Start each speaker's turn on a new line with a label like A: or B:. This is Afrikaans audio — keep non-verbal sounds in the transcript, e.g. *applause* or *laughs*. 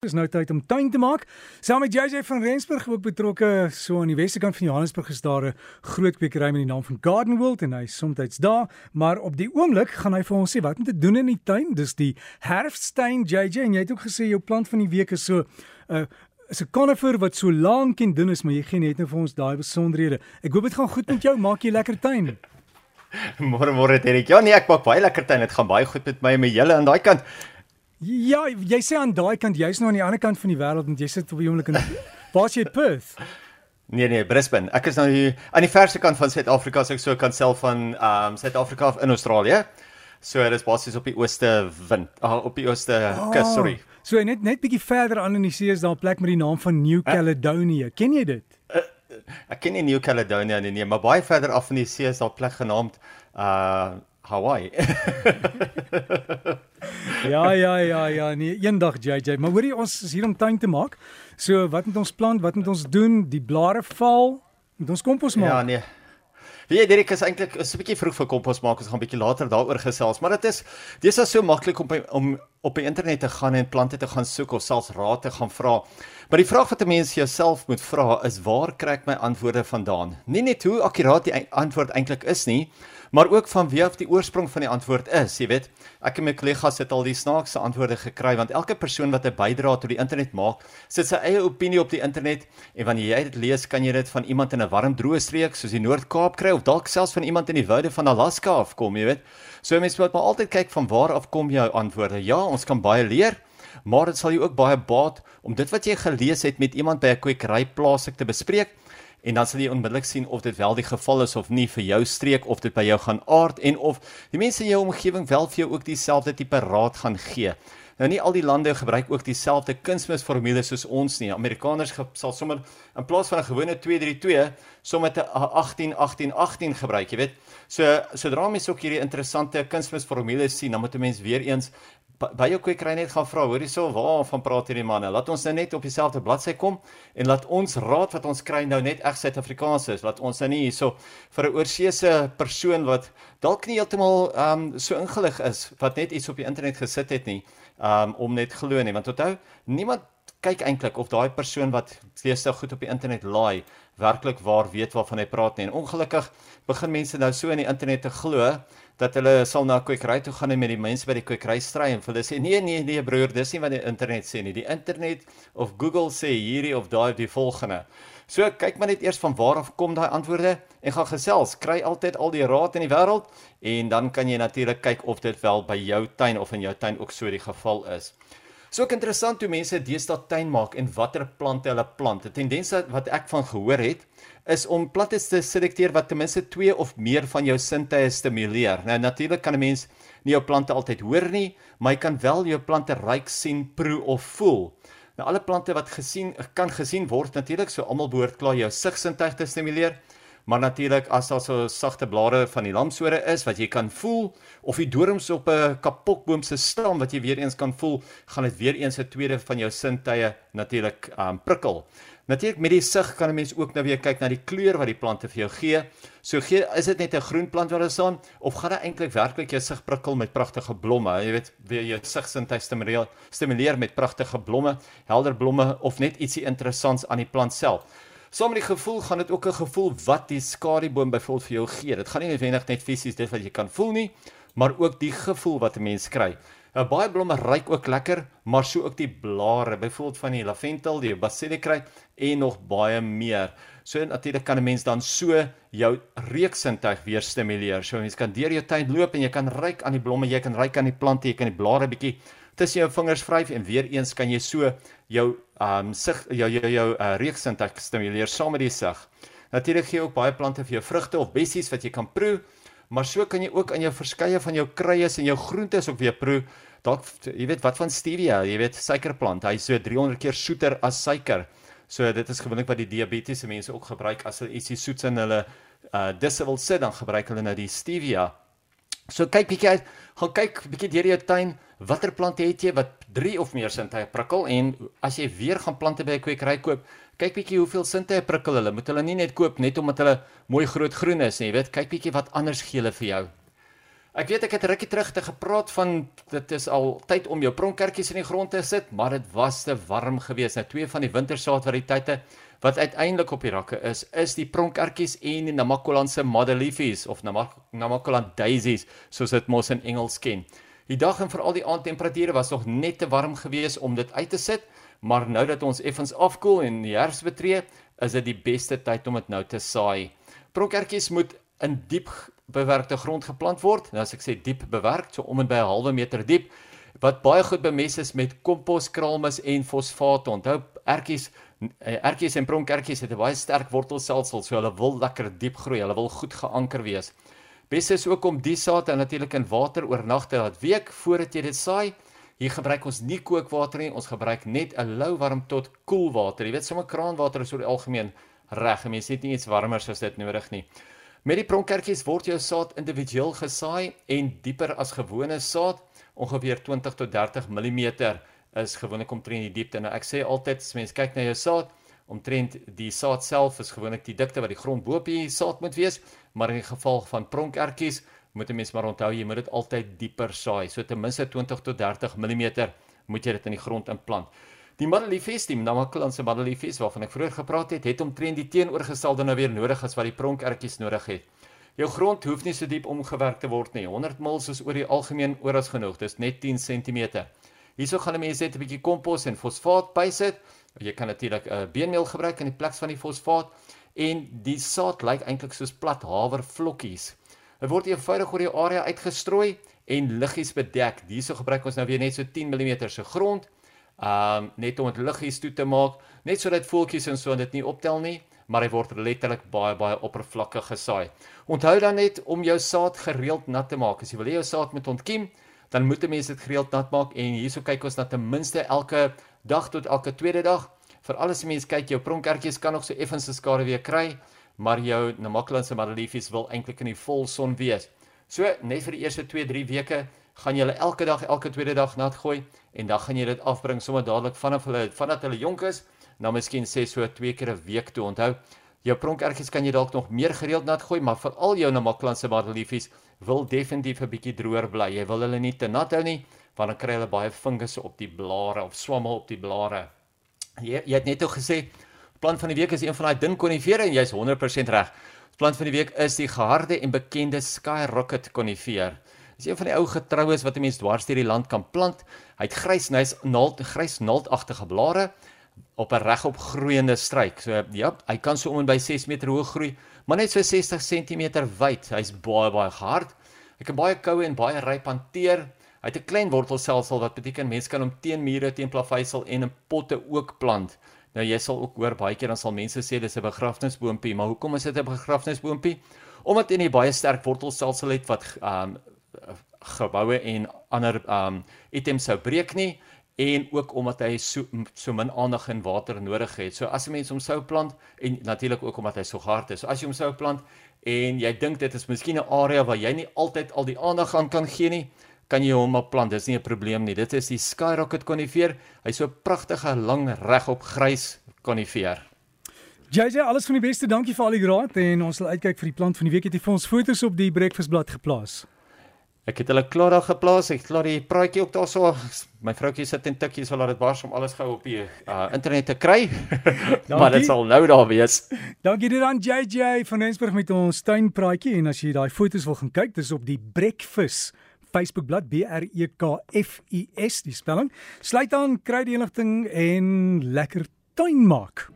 A: Dis nou tyd om tuin te maak. Saam met JJ van Rensburg ook betrokke so aan die weste kant van Johannesburg is daar 'n groot kwekery met die naam van Garden World en hy is soms daar, maar op die oomblik gaan hy vir ons sê wat om te doen in die tuin. Dis die herfsttuin JJ en jy het ook gesê jou plant van die week is so 'n uh, is 'n conifer wat so lank en dun is, maar jy gee net nou vir ons daai besonderhede. Ek hoop dit gaan goed met jou. Maak jy lekker tuin? *laughs*
B: Môre môre Derek. Ja nee, ek maak baie lekker tuin. Dit gaan baie goed met my en met julle aan daai kant.
A: Ja, jy sê aan daai kant, jy's nou aan die ander kant van die wêreld en jy sit op die oomblik in *laughs* Waar's jy Perth?
B: Nee nee, Brisbane. Ek is nou hier aan die verste kant van Suid-Afrika, so ek so kan self van ehm um, Suid-Afrika af in Australië. So dit is basies op die ooste wind, uh, op die ooste oh, kus, sorry.
A: So net net bietjie verder aan in die see is daar 'n plek met die naam van New Caledonia. Ken jy dit? Uh,
B: ek ken nie New Caledonia nie, nee, maar baie verder af in die see is daar 'n plek genaamd uh Hawaii. *laughs*
A: ja, ja, ja, ja, nee, eendag JJ, maar hoorie ons is hier om tuin te maak. So, wat moet ons plant? Wat moet ons doen? Die blare val. Moet ons kompos maak?
B: Ja, nee. Wie dit is eintlik is 'n bietjie vroeg vir kompos maak. Ons gaan bietjie later daaroor gesels, maar dit is dis is so maklik om om op die internet te gaan en plante te gaan soek of selfs raad te gaan vra. Maar die vraag wat 'n mens jouself moet vra is waar kry ek my antwoorde vandaan? Nie net hoe akkuraat die antwoord eintlik is nie, maar ook van wie af die oorsprong van die antwoord is, jy weet. Ek en my kollegas het al die snaakse antwoorde gekry want elke persoon wat 'n bydrae tot die internet maak, sit sy eie opinie op die internet en wanneer jy dit lees, kan jy dit van iemand in 'n warm droë streek soos die Noord-Kaap kry of dalk selfs van iemand in die woude van Alaska afkom, jy weet. So mense moet maar altyd kyk van waar af kom jou antwoorde. Ja, ons kan baie leer. Maar dit sal jou ook baie baat om dit wat jy gelees het met iemand by 'n kwekery plaaslik te bespreek en dan sal jy onmiddellik sien of dit wel die geval is of nie vir jou streek of dit by jou gaan aard en of die mense in jou omgewing wel vir jou ook dieselfde tipe raad gaan gee. Nou nie al die lande gebruik ook dieselfde kunsmisformules soos ons nie. Amerikaners sal sommer in plaas van 'n gewone 232 sommer 'n 18 18 18 gebruik, jy weet. So sodra mense ook hierdie interessante kunsmisformules sien, dan moet 'n mens weer eens by jou kwekery net gaan vra, hoor hierso, waarvan praat hierdie manne? Laat ons nou net op dieselfde bladsy kom en laat ons raad wat ons kry nou net reg Suid-Afrikaans is. Laat ons nou nie hierso vir 'n oorseese persoon wat dalk nie heeltemal ehm um, so ingelig is wat net iets op die internet gesit het nie, ehm um, om net glo nie, want onthou, niemand kyk eintlik of daai persoon wat nou goed op die internet laai werklik waar weet waarvan hy praat nie. En ongelukkig begin mense nou so in die internet te glo dat hulle sal na kwekery toe gaan en met die mense by die kwekery stry en hulle sê nee nee nee broer dis nie wat die internet sê nie. Die internet of Google sê hierdie of daai die volgende. So kyk maar net eers van waar af kom daai antwoorde en gaan gesels. Kry altyd al die raad in die wêreld en dan kan jy natuurlik kyk of dit wel by jou tuin of in jou tuin ook so die geval is So ek interessant hoe mense deesdae tuin maak en watter plante hulle plant. 'n Tendens wat ek van gehoor het, is om plante te selekteer wat ten minste 2 of meer van jou sintuie stimuleer. Nou natuurlik kan 'n mens nie jou plante altyd hoor nie, maar jy kan wel jou plante ryk sien, proe of voel. Nou alle plante wat gesien kan gesien word natuurlik, so almal behoort klaar jou sigsintuig te stimuleer. Maar natuurlik as daar so sagte blare van die lamsore is wat jy kan voel of die dorings op 'n kapokboom se stam wat jy weer eens kan voel, gaan dit weer eens 'n tweede van jou sintuie natuurlik um prikkel. Natuurlik met die sig kan 'n mens ook nou weer kyk na die kleur wat die plante vir jou gee. So gee is dit net 'n groen plant wat daar staan of gaan dit eintlik werklik jou sig prikkel met pragtige blomme? Jy weet, weer jou sigsintuig stimuleer, stimuleer met pragtige blomme, helder blomme of net ietsie interessants aan die plant self. Saam met die gevoel gaan dit ook 'n gevoel wat die skadieboom byvoorbeeld vir jou gee. Dit gaan nie noodwendig net fisies dit wat jy kan voel nie, maar ook die gevoel wat 'n mens kry. Nou baie blomme ryk ook lekker, maar so ook die blare, byvoorbeeld van die lavendel, die basilikruid en nog baie meer. So natuurlik kan 'n mens dan so jou reuksintuig weer stimuleer. So mens kan deur jou tuin loop en jy kan ryk aan die blomme, jy kan ryk aan die plante, jy kan die blare bietjie tussen jou vingers vryf en weer eens kan jy so jou um sig jou jou jou uh, reuksintuig stimuleer saam met die sig. Natuurlik gee ook baie plante vir jou vrugte of bessies wat jy kan proe, maar so kan jy ook aan jou verskeie van jou kruie en jou groentes ook weer proe. Dalk jy weet wat van stevia, jy weet suikerplant, hy is so 300 keer soeter as suiker. So dit is gewoonlik wat die diabetiese mense ook gebruik as hulle ietsie soets in hulle uh disse wil sit, dan gebruik hulle nou die stevia. So kyk bietjie uit, gaan kyk bietjie deur jou tuin, watter plante het jy wat 3 of meer sintuie prikkel en as jy weer gaan plante by 'n kwekery koop, kyk bietjie hoeveel sintuie prikkel hulle. Moet hulle nie net koop net omdat hulle mooi groot groen is nie, jy weet, kyk bietjie wat anders gee hulle vir jou. Ek weet ek het rukkie terug te gepraat van dit is al tyd om jou pronkertjies in die grond te sit, maar dit was te warm geweest. Nou twee van die wintersaadvariteite wat uiteindelik op die rakke is, is die pronkertjies en die Namakolandse Madeliefs of Namakoland daisies, soos dit mos in Engels ken. Die dag en veral die aandtemperature was nog net te warm geweest om dit uit te sit, maar nou dat ons effens afkoel en die herfs betree, is dit die beste tyd om dit nou te saai. Pronkertjies moet in diep bewerkte grond geplant word. Nou as ek sê diep bewerk, so om en by 'n halwe meter diep wat baie goed bemes is met kompos, kraalmis en fosfaat. Onthou, ertjies eh, ertjies en pronkertjies het 'n baie sterk wortelstelsel, so hulle wil lekker diep groei. Hulle wil goed geanker wees. Bes is ook om die saad en natuurlik in water oornag te laat week voordat jy dit saai. Hier gebruik ons nie kookwater nie, ons gebruik net 'n lou warm tot koel water. Jy weet sommer kraanwater is oor die algemeen reg. Mense het nie iets warmer as dit nodig nie. Met die pronkertjies word jou saad individueel gesaai en dieper as gewone saad, ongeveer 20 tot 30 mm is gewoonlik omtrent die diepte. Nou ek sê altyd as mens kyk na jou saad, omtrent die saad self is gewoonlik die dikte wat die grond bo op die saad moet wees, maar in die geval van pronkertjies moet 'n mens maar onthou jy moet dit altyd dieper saai. So ten minste 20 tot 30 mm moet jy dit in die grond implant. Die Madeliefies, die Namakwalandse Madeliefies waarvan ek vroeër gepraat het, het omtrent die teenoorgestelde nou weer nodig as wat die pronkertjies nodig het. Jou grond hoef nie so diep omgewerk te word nie. 100 mils is oor die algemeen oor as genoeg. Dis net 10 cm. Hierso gaan 'n mens net 'n bietjie kompos en fosfaat bysit. Jy kan natuurlik 'n uh, beenmeel gebruik in die plek van die fosfaat en die saad lyk eintlik soos plat havervlokkies. Dit word eenvoudig oor die area uitgestrooi en liggies bedek. Hierso gebruik ons nou weer net so 10 mm se grond um net om dit liggies toe te maak, net sodat voeltjies en so dit nie optel nie, maar hy word letterlik baie baie oppervlakkig gesaai. Onthou dan net om jou saad gereeld nat te maak. As jy wil hê jou saad moet ontkiem, dan moet 'n mens dit gereeld nat maak en hierso kyk ons na ten minste elke dag tot elke tweede dag. Vir alles mense kyk jou pronkertjies kan nog so effens se skade weer kry, maar jou Namakwalandse madeliefies wil eintlik in die volson wees. So net vir die eerste 2-3 weke gaan jy hulle elke dag elke tweede dag nat gooi en dan gaan jy dit afbring sommer dadelik vanaf hulle vandat hulle jonk is nou miskien sê so twee keer 'n week toe onthou jou pronkertjies kan jy dalk nog meer gereeld nat gooi maar vir al jou namaklanse madeliefies wil definitief 'n bietjie droër bly. Jy wil hulle nie te nat hou nie want dan kry hulle baie fungusse op die blare of swamme op die blare. Jy, jy het net ook gesê plant van die week is een van daai dun konifere en jy's 100% reg. Plant van die week is die geharde en bekende skyrocket konifeer. Dis een van die ou getroues wat 'n mens dwars deur die land kan plant. Hy het grys nys naald grys naaldagtige blare op 'n regop groeiende struik. So ja, hy kan so om en by 6 meter hoog groei, maar net so 60 cm wyd. Hy's baie baie hard. Hy kan baie koue en baie ryp hanteer. Hy het 'n klein wortelstelsel wat beteken mense kan hom teen mure, teen plaveisel en in potte ook plant. Nou jy sal ook hoor baie keer dan sal mense sê dis 'n begrafnisboontjie, maar hoekom is dit 'n begrafnisboontjie? Omdat hy 'n baie sterk wortelstelsel het wat um geboue en ander um items sou breek nie en ook omdat hy so so min aandag en water nodig het. So as 'n mens hom sou plant en natuurlik ook omdat hy so hard is. So as jy hom sou plant en jy dink dit is miskien 'n area waar jy nie altyd al die aandag aan kan gee nie, kan jy hom op plant. Dis nie 'n probleem nie. Dit is die skyrocket konifeer. Hy's so 'n pragtige lang regop grys konifeer.
A: JJ, alles van die beste. Dankie vir al die raad en ons sal uitkyk vir die plant van die week. Het jy vir ons foto's op die breakfastblad geplaas?
B: Ek het hulle klaar daar geplaas. Ek klaar die praatjie ook daarso. My vroutjie sit en tikkie so laat dit bars om alles gou op die uh, internet te kry. *laughs* maar dit sal nou daar wees.
A: Dankie dit aan JJ van Rensburg met ons tuinpraatjie en as jy daai foto's wil gaan kyk, dis op die Breakfast Facebookblad B R E K F U S die spelling. Sluit aan, kry die inligting en lekker tuin maak.